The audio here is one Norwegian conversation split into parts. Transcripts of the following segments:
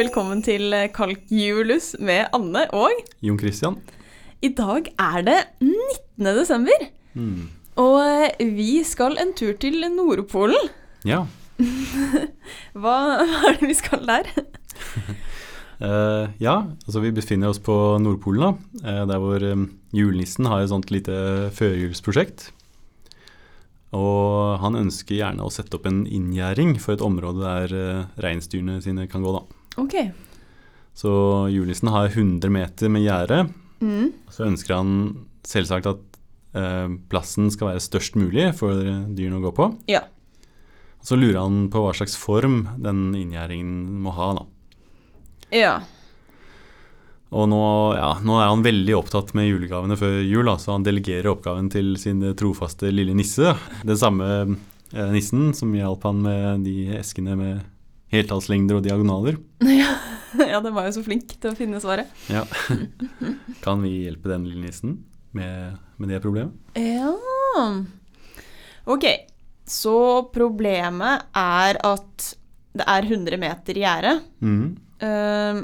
velkommen til Kalkjulus med Anne og Jon Christian. I dag er det 19. desember, Mm. og vi skal en tur til Nordpolen. Ja. Hva, er det vi skal der? uh, ja, altså vi befinner oss på Nordpolen, da. eh, der hvor eh, julenissen har et sånt lite førjulsprosjekt. Og han ønsker gjerne å sette opp en inngjerding for et område der uh, reinsdyrene sine kan gå, da. Ok. Så julenissen har 100 meter med gjerde. Mm. Så ønsker han selvsagt at eh, plassen skal være størst mulig for dyrene å gå på. Ja. Så lurer han på hva slags form den inngjerdingen må ha, da. Ja. Og nå, ja, nå er han veldig opptatt med julegavene før jul, da, så han delegerer oppgaven til sin trofaste lille nisse. Den samme eh, nissen som hjalp han med de eskene med heltallslengder og diagonaler. ja, den var jo så flink til å finne svaret. Ja. kan vi hjelpe den lille nissen med, med det problemet? Ja Ok, så problemet er at det er 100 meter gjerde, Mm. Ehm,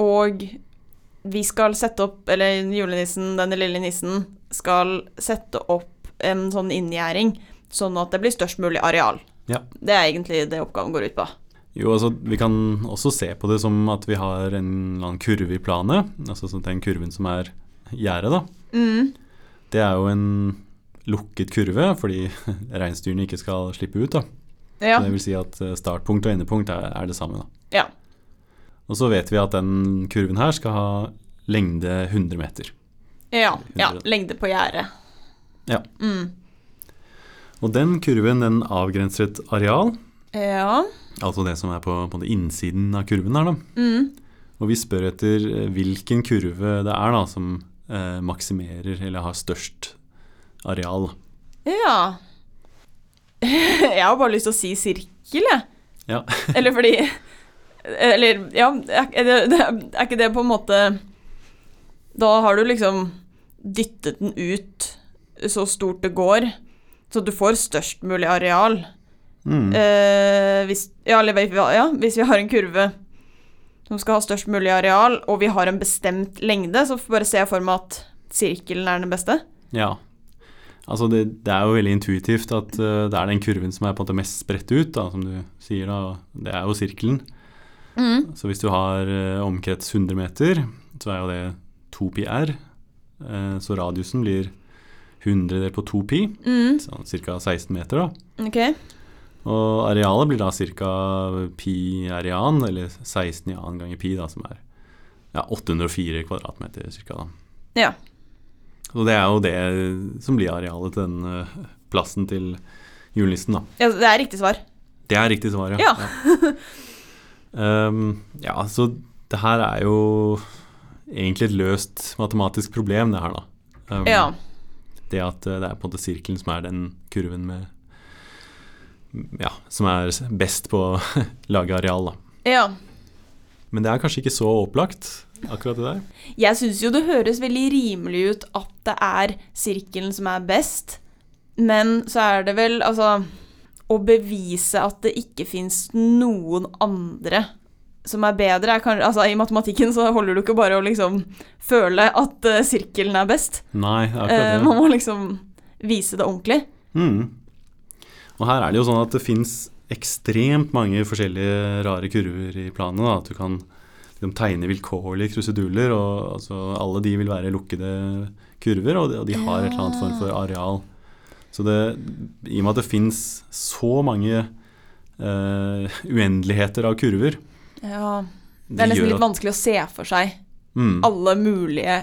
og vi skal sette opp, eller julenissen, denne lille nissen, skal sette opp en sånn inngjerding, sånn at det blir størst mulig areal. Ja. Det er egentlig det oppgaven går ut på. Jo, altså Vi kan også se på det som at vi har en eller annen kurve i planet. Altså så den kurven som er gjerdet, da. Mm. Det er jo en lukket kurve fordi reinsdyrene ikke skal slippe ut. da. Ja. Så det vil si at eh, startpunkt og endepunkt er, er det samme. da. ja. Og så vet vi at den kurven her skal ha lengde 100 meter. Ja. ja. Lengde på gjerdet. Ja. Mm. Og den kurven den avgrenser et areal, Ja. Altså det som er på, på innsiden av kurven her. da. Mm. Og vi spør etter eh, hvilken kurve det er da som eh, maksimerer eller har størst areal. Ja. Jeg har bare lyst til å si sirkel, jeg. Ja. Eller fordi Eller, ja, er, det, er ikke det på en måte Da har du liksom dyttet den ut så stort det går, så du får størst mulig areal. Mm. Eh, hvis, ja, ja, hvis vi har en kurve som skal ha størst mulig areal, og vi har en bestemt lengde, så bare ser jeg for meg at sirkelen er den beste. Ja. Altså det, det er jo veldig intuitivt at uh, det er den kurven som er på en måte mest spredt ut, da, som du sier. da, Det er jo sirkelen. Så hvis du har uh, omkrets 100 meter, så er jo det 2 pi r. Uh, så radiusen blir 100 delt på 2 pi, Mm. sånn ca. 16 meter. da. Ok. Og arealet blir da ca. pi arean, eller 16 i annen ganger pi, da, som er ja, 804 kvadratmeter ca. Ja. Og det er jo det som blir arealet til den eh, plassen til julenissen, da. ja. Det er riktig svar. Det er riktig svar, Ja. ja. um, ja, så det her er jo egentlig et løst matematisk problem, det her, da. Um, Ja. Det at eh, det er på en måte sirkelen som er den kurven med Ja, som er best på å lage areal, da. Ja. Men det er kanskje ikke så opplagt, akkurat det der. Jeg syns jo det høres veldig rimelig ut at det er sirkelen som er best, men så er det vel altså Å bevise at det ikke fins noen andre som er bedre er kanskje altså I matematikken så holder du ikke bare å liksom føle at eh, sirkelen er best. Nei, er Eh, akkurat det. man må liksom vise det ordentlig. Mm. Og her er det jo sånn at det fins ekstremt mange forskjellige rare kurver i planen. Da. At du kan liksom, tegne vilkårlige kruseduller, og altså, alle de vil være lukkede kurver, og de, og de har et eller annet form for areal. Så det, i og med at det fins så mange uh, uendeligheter av kurver Ja. Det er nesten litt vanskelig å se for seg Mm. alle mulige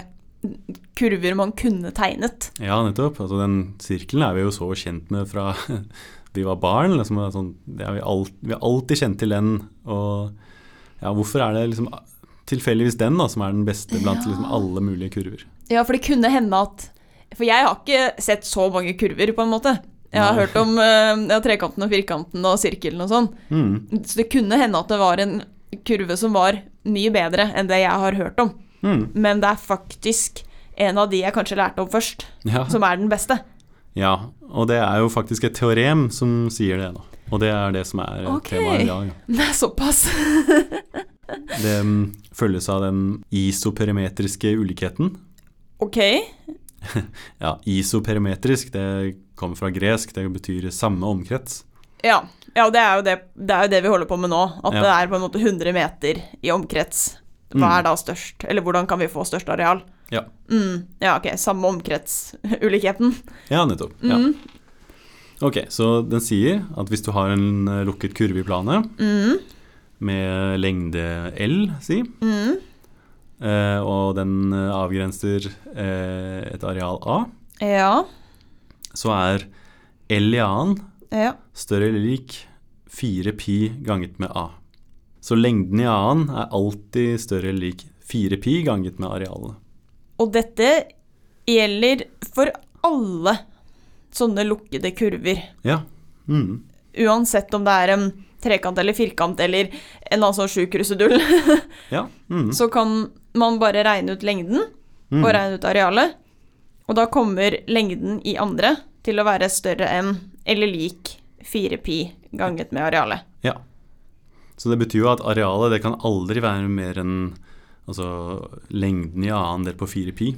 kurver man kunne tegnet. Ja, nettopp. Altså, den sirkelen er vi jo så kjent med fra vi var barn. Liksom, sånn, er vi, alt, vi har alltid kjent til den. Og ja, hvorfor er det liksom tilfeldigvis den da, som er den beste blant Ja. liksom, alle mulige kurver? Ja, for det kunne hende at For jeg har ikke sett så mange kurver, på en måte. Jeg har Nei. hørt om eh, ja, trekanten og firkanten og sirkelen og sånn. Mm. Så det kunne hende at det var en kurve som var mye bedre enn det jeg har hørt om. Mm. Men det er faktisk en av de jeg kanskje lærte om først, Ja. som er den beste. Ja, og det er jo faktisk et teorem som sier det. da. Og det er det som er okay. temaet i dag. ja. Det er såpass. Det mm, følges av den isoperimetriske ulikheten. Ok. Ja, isoperimetrisk, det kommer fra gresk, det betyr samme omkrets. Ja, ja det, er jo det, det er jo det vi holder på med nå. At Ja. det er på en måte 100 meter i omkrets. Hva Mm. er da størst? Eller hvordan kan vi få størst areal? Ja. Mm, ja, ok. Samme omkretsulikheten. Ja, nettopp. Ja. Mm, Ok, så den sier at hvis du har en eh, lukket kurve i planet mm, med lengde L, si, mm. eh, og den eh, avgrenser eh, et areal A, Ja. så er L i annen Ja. større eller lik 4pi ganget med A. Så lengden i A-en er alltid større eller lik 4pi ganget med arealet. Og dette gjelder for alle sånne lukkede kurver. Ja. Mm. Uansett om det er en trekant eller firkant eller en eller annen sånn sjuk krusedull, Ja. Mm. så kan man bare regne ut lengden Mm. og regne ut arealet. Og da kommer lengden i andre til å være større enn eller lik 4pi ganget med arealet. Ja. Så det betyr jo at arealet det kan aldri være mer enn altså, lengden i annen del på 4pi.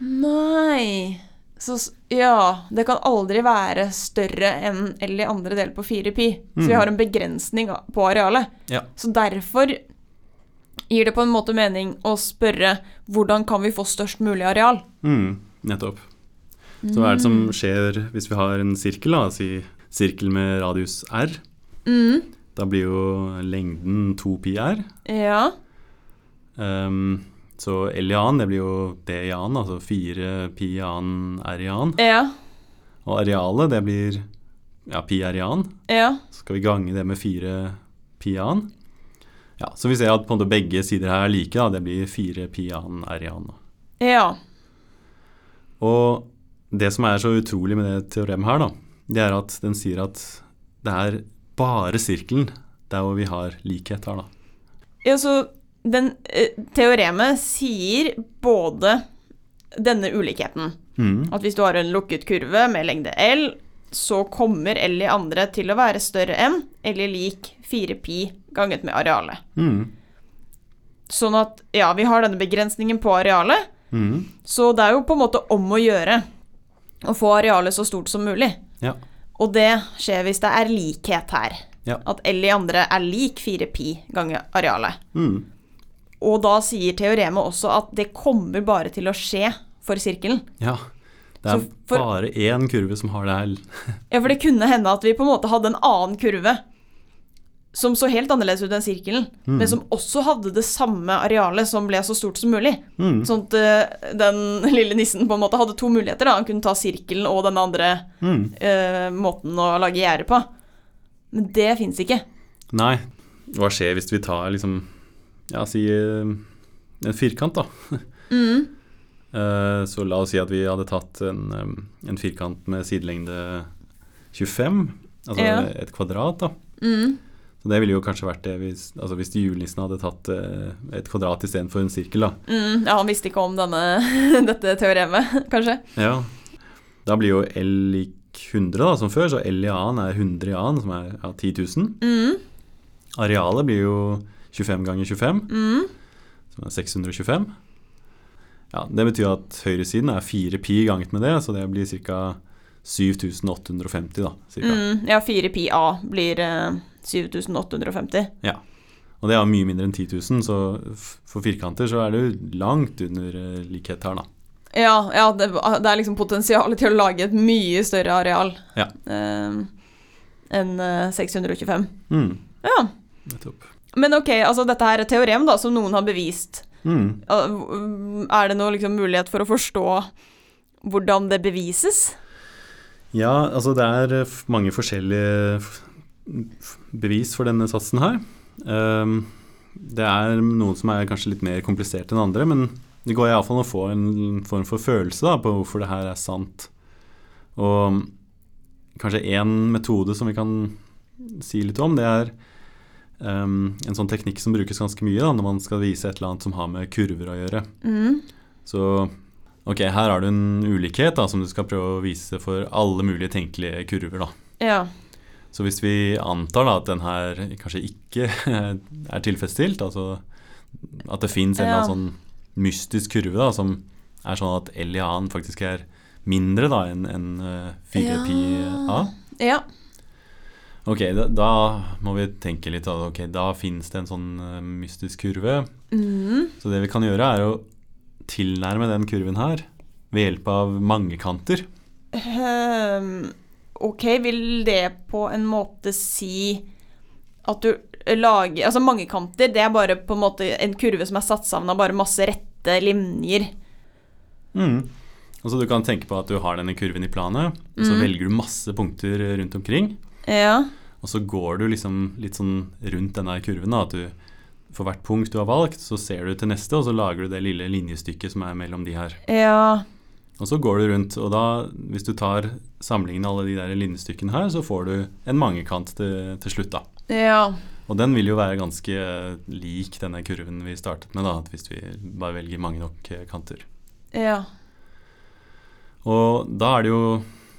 Nei Så ja, det kan aldri være større enn L i andre del på 4pi. Så vi Mm. har en begrensning på arealet. Ja. Så derfor gir det på en måte mening å spørre hvordan kan vi få størst mulig areal? Mm. Nettopp. Så hva er det som skjer hvis vi har en sirkel, da, si sirkel med radius r? Mm. Da blir jo lengden 2pi r. Ja. Um, så annen, det blir jo D i annen, altså 4pi i annen r i annen. Ja. Og arealet, det blir ja, pi r i annen. Ja. Så skal vi gange det med 4pi i annen. Ja, så vi ser at på en måte begge sider her er like, da. Det blir 4pi i annen r i annen. Ja. Og det som er så utrolig med det teoremet her, da, det er at den sier at det er bare sirkelen der hvor vi har likhet her, da. Ja, så den eh, teoremet sier både denne ulikheten. Mm. At hvis du har en lukket kurve med lengde L, så kommer L i andre til å være større enn eller lik 4pi ganget med arealet. Mm. Sånn at ja, vi har denne begrensningen på arealet, Mm. så det er jo på en måte om å gjøre å få arealet så stort som mulig. Ja. Og det skjer hvis det er likhet her. Ja. At L i andre er lik 4pi ganger arealet. Mm. Og da sier teoremet også at det kommer bare til å skje for sirkelen. ja. Det er for- bare én kurve som har det her. Ja, for det kunne hende at vi på en måte hadde en annen kurve som så helt annerledes ut enn sirkelen, Mm. men som også hadde det samme arealet som ble så stort som mulig. Mm. Sånn at eh, den lille nissen på en måte hadde to muligheter. da. Han kunne ta sirkelen og den andre Mm. uh, måten å lage gjerde på. Men det fins ikke. Nei. Hva skjer hvis vi tar liksom Ja, si eh, en firkant, da. Mm. Eh, Så la oss si at vi hadde tatt en, en firkant med sidelengde 25, altså Ja. et kvadrat, da. Mm. Så det ville jo kanskje vært det hvis, altså hvis julenissen hadde tatt eh, et kvadrat istedenfor en sirkel, da. Mm. Ja, han visste ikke om denne, dette teoremet, kanskje. Ja. Da blir jo L lik 100 da, som før, så L i annen er 100 i annen, som er ja, 10 000. Mm. Arealet blir jo 25 ganger 25, Mm. som er 625. Ja, Det betyr at høyresiden er 4 pi ganget med det, så det blir ca. 7850, da. Cirka. Mm. Ja, 4pi A blir eh, 7850. Og det er mye mindre enn 10 000, så for firkanter så er det jo langt under eh, likhet her, da. Ja, ja det, det er liksom potensial til å lage et mye større areal Ja. eh, enn eh, 625. Mm, Ja. nettopp. Men ok, altså dette her er et teorem da, som noen har bevist. Mm. Er det noen liksom mulighet for å forstå hvordan det bevises? Ja, altså det er eh, mange forskjellige bevis for denne satsen her. Ehm, det er noen som er kanskje litt mer komplisert enn andre, men det går iallfall an å få en form for følelse da, på hvorfor det her er sant. Og kanskje én metode som vi kan si litt om, det er ehm, en sånn teknikk som brukes ganske mye da, når man skal vise et eller annet som har med kurver å gjøre. Mm. Så ok, her har du en ulikhet da, som du skal prøve å vise for alle mulige tenkelige kurver. da. Ja. Så hvis vi antar da at den her kanskje ikke er tilfredsstilt, altså at det fins en eller Ja. annen sånn mystisk kurve da, som er sånn at L i A-en faktisk er mindre da enn en eh, 4pi A, Ja. Ok, da, da må vi tenke litt. Da, Okay, da fins det en sånn eh, mystisk kurve. Mm. Så det vi kan gjøre, er å tilnærme den kurven her ved hjelp av mange kanter. Ehm, ok, vil det på en måte si at du lager Altså mangekanter, det er bare på en måte en kurve som er satt sammen av bare masse rette linjer. Mm. Altså Du kan tenke på at du har denne kurven i planet, og så Mm. velger du masse punkter rundt omkring. Ja. Og så går du liksom litt sånn rundt denne kurven. da, At du for hvert punkt du har valgt, så ser du til neste, og så lager du det lille linjestykket som er mellom de her. Ja. Og så går du rundt, og da, hvis du tar samlingen av alle de der linjestykkene her, så får du en mangekant til, til slutt, da. Ja. Og den vil jo være ganske eh, lik denne kurven vi startet med, da, hvis vi bare velger mange nok eh, kanter. Ja. Og da er det jo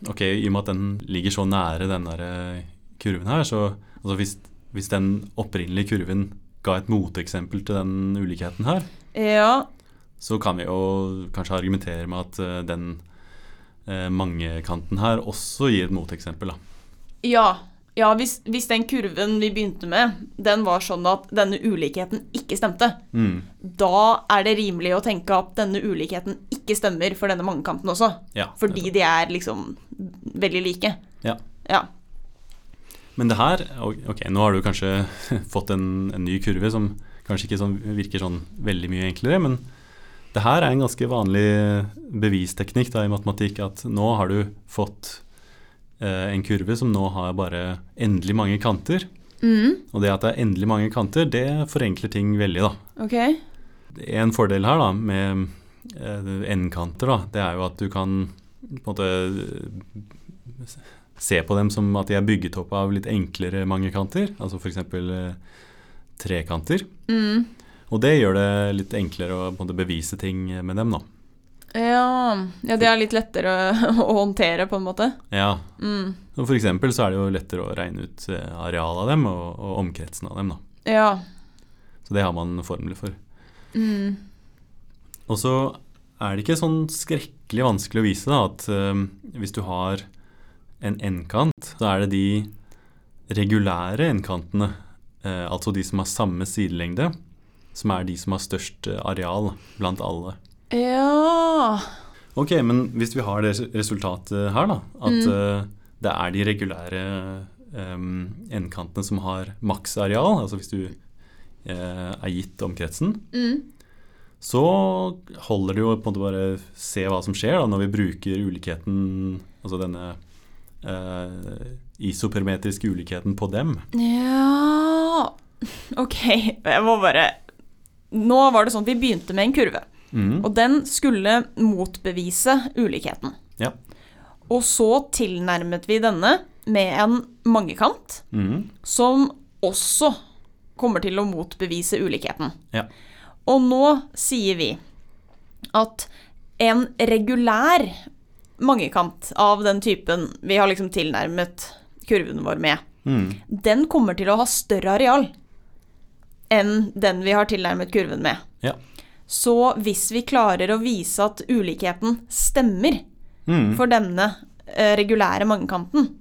Ok, i og med at den ligger så nære den der eh, kurven her, så altså hvis, hvis den opprinnelige kurven ga et moteksempel til den ulikheten her, Ja. så kan vi jo kanskje argumentere med at eh, den eh, mangekanten her også gir et moteksempel, da. Ja. Ja, hvis, hvis den kurven vi begynte med, den var sånn at denne ulikheten ikke stemte, Mm. da er det rimelig å tenke at denne ulikheten ikke stemmer for denne mangekanten også. Ja, Fordi de er liksom veldig like. Ja. Ja. Men det her Ok, nå har du kanskje fått en, en ny kurve som kanskje ikke sånn, virker sånn veldig mye enklere, men det her er en ganske vanlig bevisteknikk da, i matematikk, at nå har du fått eh, en kurve som nå har bare endelig mange kanter. Mm. Og det at det er endelig mange kanter, det forenkler ting veldig, da. Ok. En fordel her da, med eh, n-kanter, da, det er jo at du kan på en måte se på dem som at de er bygget opp av litt enklere mangekanter, altså f.eks. Eh, trekanter. Mm. Og det gjør det litt enklere å bevise ting med dem, da. Ja. ja, det er litt lettere å håndtere, på en måte. Ja, Mm. og For eksempel så er det jo lettere å regne ut eh, arealet av dem og, og omkretsen av dem, da. Ja. Så det har man formler for. Mm. Og så er det ikke sånn skrekkelig vanskelig å vise da, at eh, hvis du har en n-kant, så er det de regulære n-kantene, eh, altså de som har samme sidelengde, som er de som har størst eh, areal blant alle. Ja. Ok, men hvis vi har det resultatet her, da, at Mm. uh, det er de regulære um, n-kantene som har maksareal, altså hvis du uh, er gitt omkretsen, Mm. så holder det jo på en måte bare se hva som skjer da, når vi bruker ulikheten, altså denne eh, isoperimetriske ulikheten på dem. Ja Ok, jeg må bare Nå var det sånn at vi begynte med en kurve, Mm. og den skulle motbevise ulikheten. Ja. Og så tilnærmet vi denne med en mangekant Mm. som også kommer til å motbevise ulikheten. Ja. Og nå sier vi at en regulær mangekant av den typen vi har liksom tilnærmet kurven vår med, Mm. den kommer til å ha større areal enn den vi har tilnærmet kurven med. Ja. Så hvis vi klarer å vise at ulikheten stemmer Mm. for denne eh, regulære mangekanten,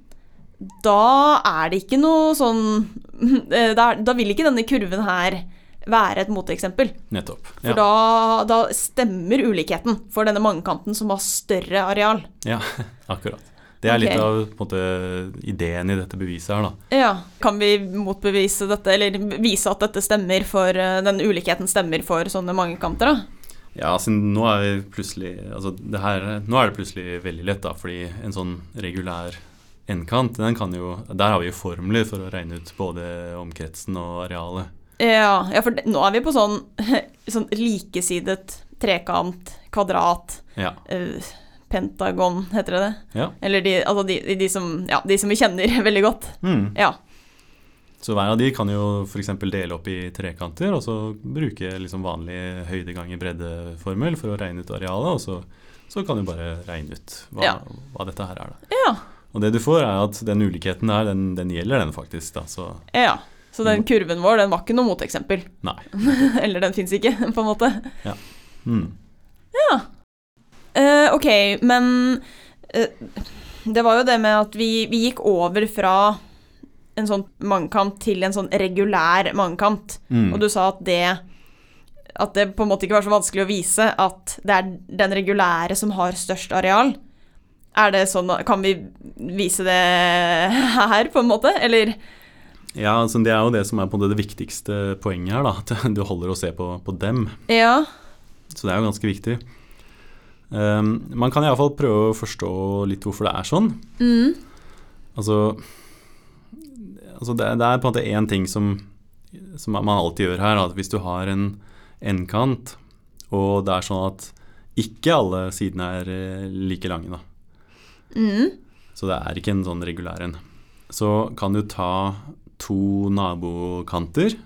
da er det ikke noe sånn eh, da, da vil ikke denne kurven her være et moteksempel. Nettopp. For da, da stemmer ulikheten for denne mangekanten som har større areal. ja, akkurat. Det er litt Ok. av måte, ideen i dette beviset her, da. Ja, Kan vi motbevise dette, eller vise at dette stemmer for eh, den ulikheten stemmer for sånne mangekanter, da? Ja, altså nå er altså det her, Nå er det plutselig veldig lett, da, fordi en sånn regulær n-kant, den kan jo Der har vi jo formler for å regne ut både omkretsen og arealet. Ja, ja for nå er vi på sånn, sånn likesidet trekant, kvadrat, Ja. uh, pentagon, heter det det? ja. Eller de, altså de, de, som, ja, de som vi kjenner veldig godt. Mm. Ja. Så hver av de kan jo f.eks. dele opp i trekanter, og så bruke liksom vanlig høyde ganger breddeformel for å regne ut arealet, og så, så kan du bare regne ut hva, Ja. hva dette her er. Da. Ja. Og det du får, er at den ulikheten der, den, den gjelder, den faktisk. Da. Så Ja. Så den kurven vår, den var ikke noe moteksempel. nei. Eller den fins ikke, på en måte. Mm. Eh, ok, men eh, det var jo det med at vi, vi gikk over fra en sånn mangekant til en sånn regulær mangekant. Mm. Og du sa at det at det på en måte ikke var så vanskelig å vise at det er den regulære som har størst areal. Er det sånn, Kan vi vise det her, på en måte? Eller Ja, altså Det er jo det som er på det viktigste poenget her. da, At du holder å se på, på dem. Ja. Så det er jo ganske viktig. Um, man kan iallfall prøve å forstå litt hvorfor det er sånn. Mm. Altså, altså det, det er på en måte én ting som, som man alltid gjør her. At hvis du har en endkant, og det er sånn at ikke alle sidene er eh, like lange, da. Mm. Så det er ikke en sånn regulær en. Så kan du ta to nabokanter.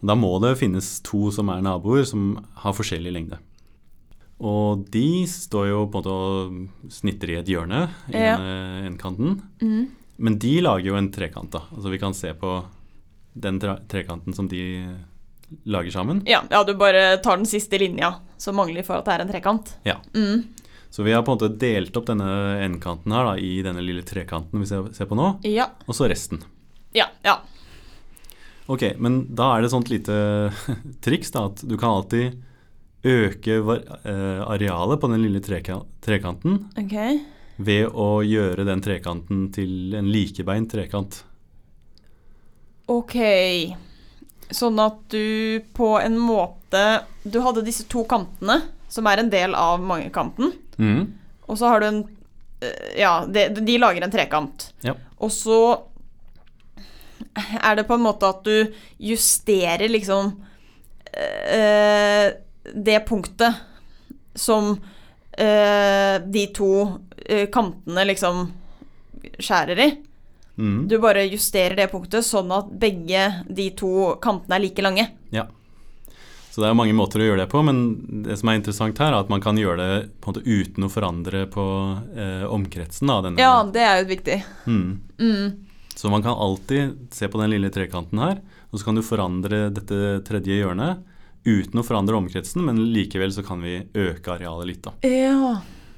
Da må det finnes to som er naboer, som har forskjellig lengde. Og de står jo på en måte og snitter i et hjørne i Ja. denne endkanten. Mm. Men de lager jo en trekant, da. Altså vi kan se på den tre trekanten som de lager sammen. Ja, ja, du bare tar den siste linja som mangler for at det er en trekant. Ja. Mm. Så vi har på en måte delt opp denne endkanten her da, i denne lille trekanten vi ser, ser på nå, Ja. og så resten. Ja. ja. Ok, men da er det et sånt lite triks da, at du kan alltid øke eh, arealet på den lille treka trekanten Ok. ved å gjøre den trekanten til en likebeint trekant. Ok. Sånn at du på en måte Du hadde disse to kantene, som er en del av mangekanten. Mm. Og så har du en eh, Ja, de, de lager en trekant. Ja. Og så er det på en måte at du justerer liksom øh, det punktet som øh, de to eh, kantene liksom skjærer i. Mm. Du bare justerer det punktet sånn at begge de to kantene er like lange. Ja. Så det er mange måter å gjøre det på, men det som er interessant her, er at man kan gjøre det på en måte uten å forandre på eh, omkretsen. Da, Ja, det er jo viktig. mm. Mm. Så man kan alltid se på den lille trekanten her, og så kan du forandre dette tredje hjørnet uten å forandre omkretsen, men likevel så kan vi øke arealet litt da, Ja.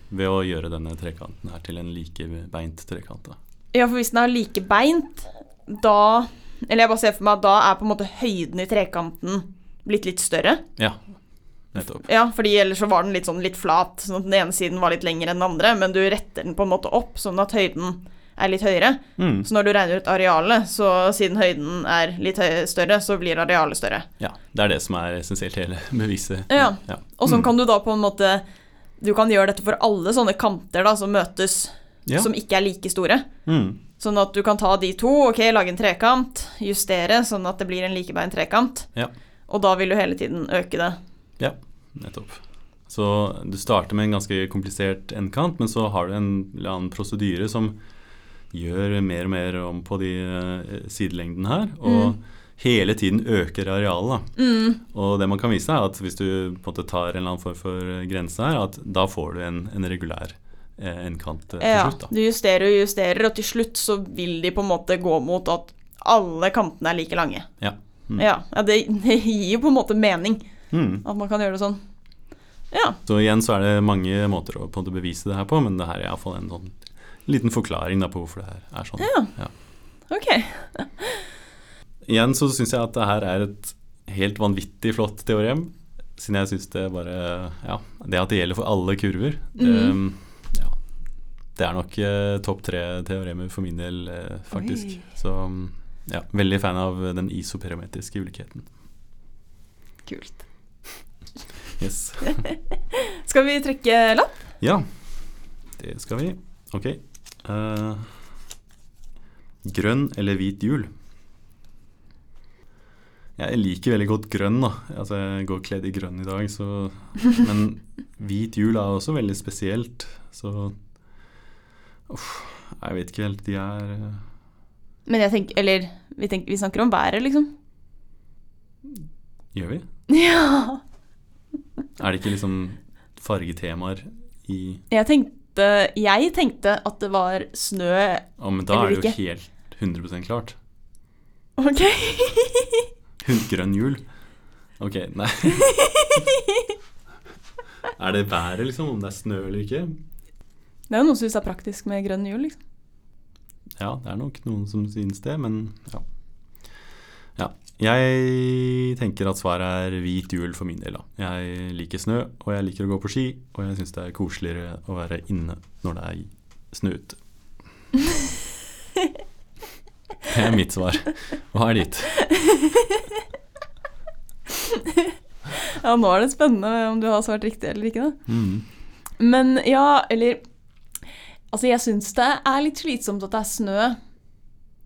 ved å gjøre denne trekanten her til en likebeint trekant. Da. ja, for hvis den er like beint, da Eller jeg bare ser for meg at da er på en måte høyden i trekanten blitt litt større. Ja, nettopp. Ja, fordi ellers så var den litt sånn litt flat, sånn at den ene siden var litt lengre enn den andre, men du retter den på en måte opp sånn at høyden er litt høyere. Mm. Så når du regner ut arealet, så siden høyden er litt større, så blir arealet større. Ja, det er det som er essensielt hele beviset. Ja. ja. Og sånn kan du da på en måte Du kan gjøre dette for alle sånne kanter da som møtes, Ja. som ikke er like store. Mm. Sånn at du kan ta de to, ok, lage en trekant, justere sånn at det blir en likebeint trekant. Ja. Og da vil du hele tiden øke det. Ja, nettopp. Så du starter med en ganske komplisert endkant, men så har du en eller annen prosedyre som gjør mer og mer om på de eh, sidelengdene her, og hele tiden øker arealet. Mm. Og det man kan vise er at hvis du på en måte tar en eller annen form for eh, grense her, at da får du en, en regulær eh, endkant til Ja, slutt. Ja, du justerer og justerer, og til slutt så vil de på en måte gå mot at alle kantene er like lange. Ja. Mm. Ja, ja det, det gir jo på en måte mening Mm. at man kan gjøre det sånn. Ja. Så igjen så er det mange måter å på en måte bevise det her på, men det her er iallfall en sånn liten forklaring på hvorfor det her er sånn. Ja. Ja. Ok. Igjen så syns jeg at det her er et helt vanvittig flott teorem. Siden jeg syns det bare Ja, det at det gjelder for alle kurver, det, Mhm. ja, det er nok eh, topp tre teoremer for min del, eh, faktisk. Oi. Så mm, ja, veldig fan av den isoperimetriske ulikheten. Kult. Yes. Skal vi trekke lapp? Ja, det skal vi. Ok. Eh, grønn eller hvit jul? Jeg liker veldig godt grønn, da. Altså, jeg går kledd i grønn i dag, så Men hvit jul er også veldig spesielt, så Uff, jeg vet ikke helt. De er eh, Men jeg tenker Eller vi, tenker, vi snakker om været, liksom. Gjør vi? Ja. Er det ikke liksom fargetemaer i Jeg tenk, Jeg tenkte at det var snø Å, men da er det jo helt 100% klart. Ok. Grønn jul. Ok, nei. er det været, liksom? Om det er snø eller ikke? Det er jo noen som syns det er praktisk med grønn jul, liksom. Ja, det er nok noen som synes det, men ja. ja. Jeg tenker at svaret er hvit jul for min del. da. Jeg liker snø, og jeg liker å gå på ski, og jeg syns det er koseligere å være inne når det er snø ute. Det er mitt svar. Hva er ditt? Ja, nå er det spennende om du har svart riktig eller ikke, da. Mm. Men ja, eller Altså, jeg syns det er litt slitsomt at det er snø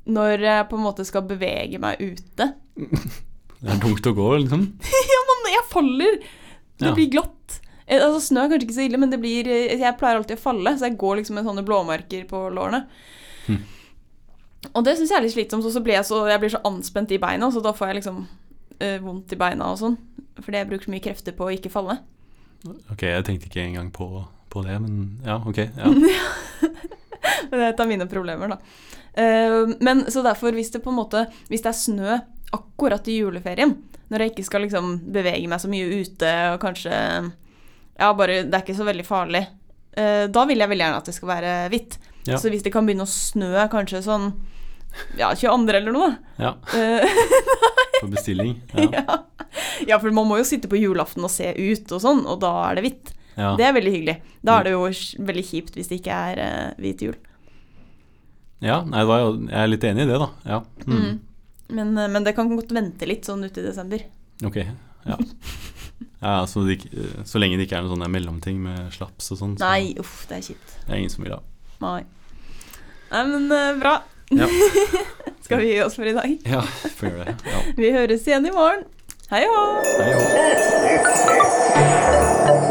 når jeg på en måte skal bevege meg ute. Det er tungt å gå, liksom. Ja, men jeg faller! Det Ja. blir glatt. Eh, Altså, snø er kanskje ikke så ille, men det blir eh, Jeg pleier alltid å falle, så jeg går liksom med sånne blåmerker på lårene. Hm. Og det syns jeg er litt slitsomt, så blir jeg så, jeg blir så anspent i beina, så da får jeg liksom øh, vondt i beina og sånn. Fordi jeg bruker så mye krefter på å ikke falle. Ok, jeg tenkte ikke engang på, på det, men ja, ok. Ja. Men det er et av mine problemer, da. Eh, men så derfor, hvis det på en måte Hvis det er snø akkurat i juleferien, når jeg ikke skal liksom bevege meg så mye ute og kanskje Ja, bare Det er ikke så veldig farlig. eh, da vil jeg veldig gjerne at det skal være hvitt. Ja. Så hvis det kan begynne å snø kanskje sånn ja, 22. eller noe, ja, da. Eh, på bestilling. Ja. ja. ja, for man må jo sitte på julaften og se ut og sånn, og da er det hvitt. Ja. Det er veldig hyggelig. Da er det jo veldig kjipt hvis det ikke er uh, hvit jul. ja, nei, da, jeg er litt enig i det, da. Ja. Mm. Mm. Men, eh, men det kan godt vente litt sånn ut i desember. Ok, ja. ja så, det, ikke- så lenge det ikke er noen sånne mellomting med slaps og sånn, så Nei, uff, det er kjipt. det er ingen som vil ha. Nei. Nei, men uh, bra. Ja. Skal vi gi oss for i dag? Ja, får gjøre det. Ja. Vi høres igjen i morgen. Hei hå! Hei, hå.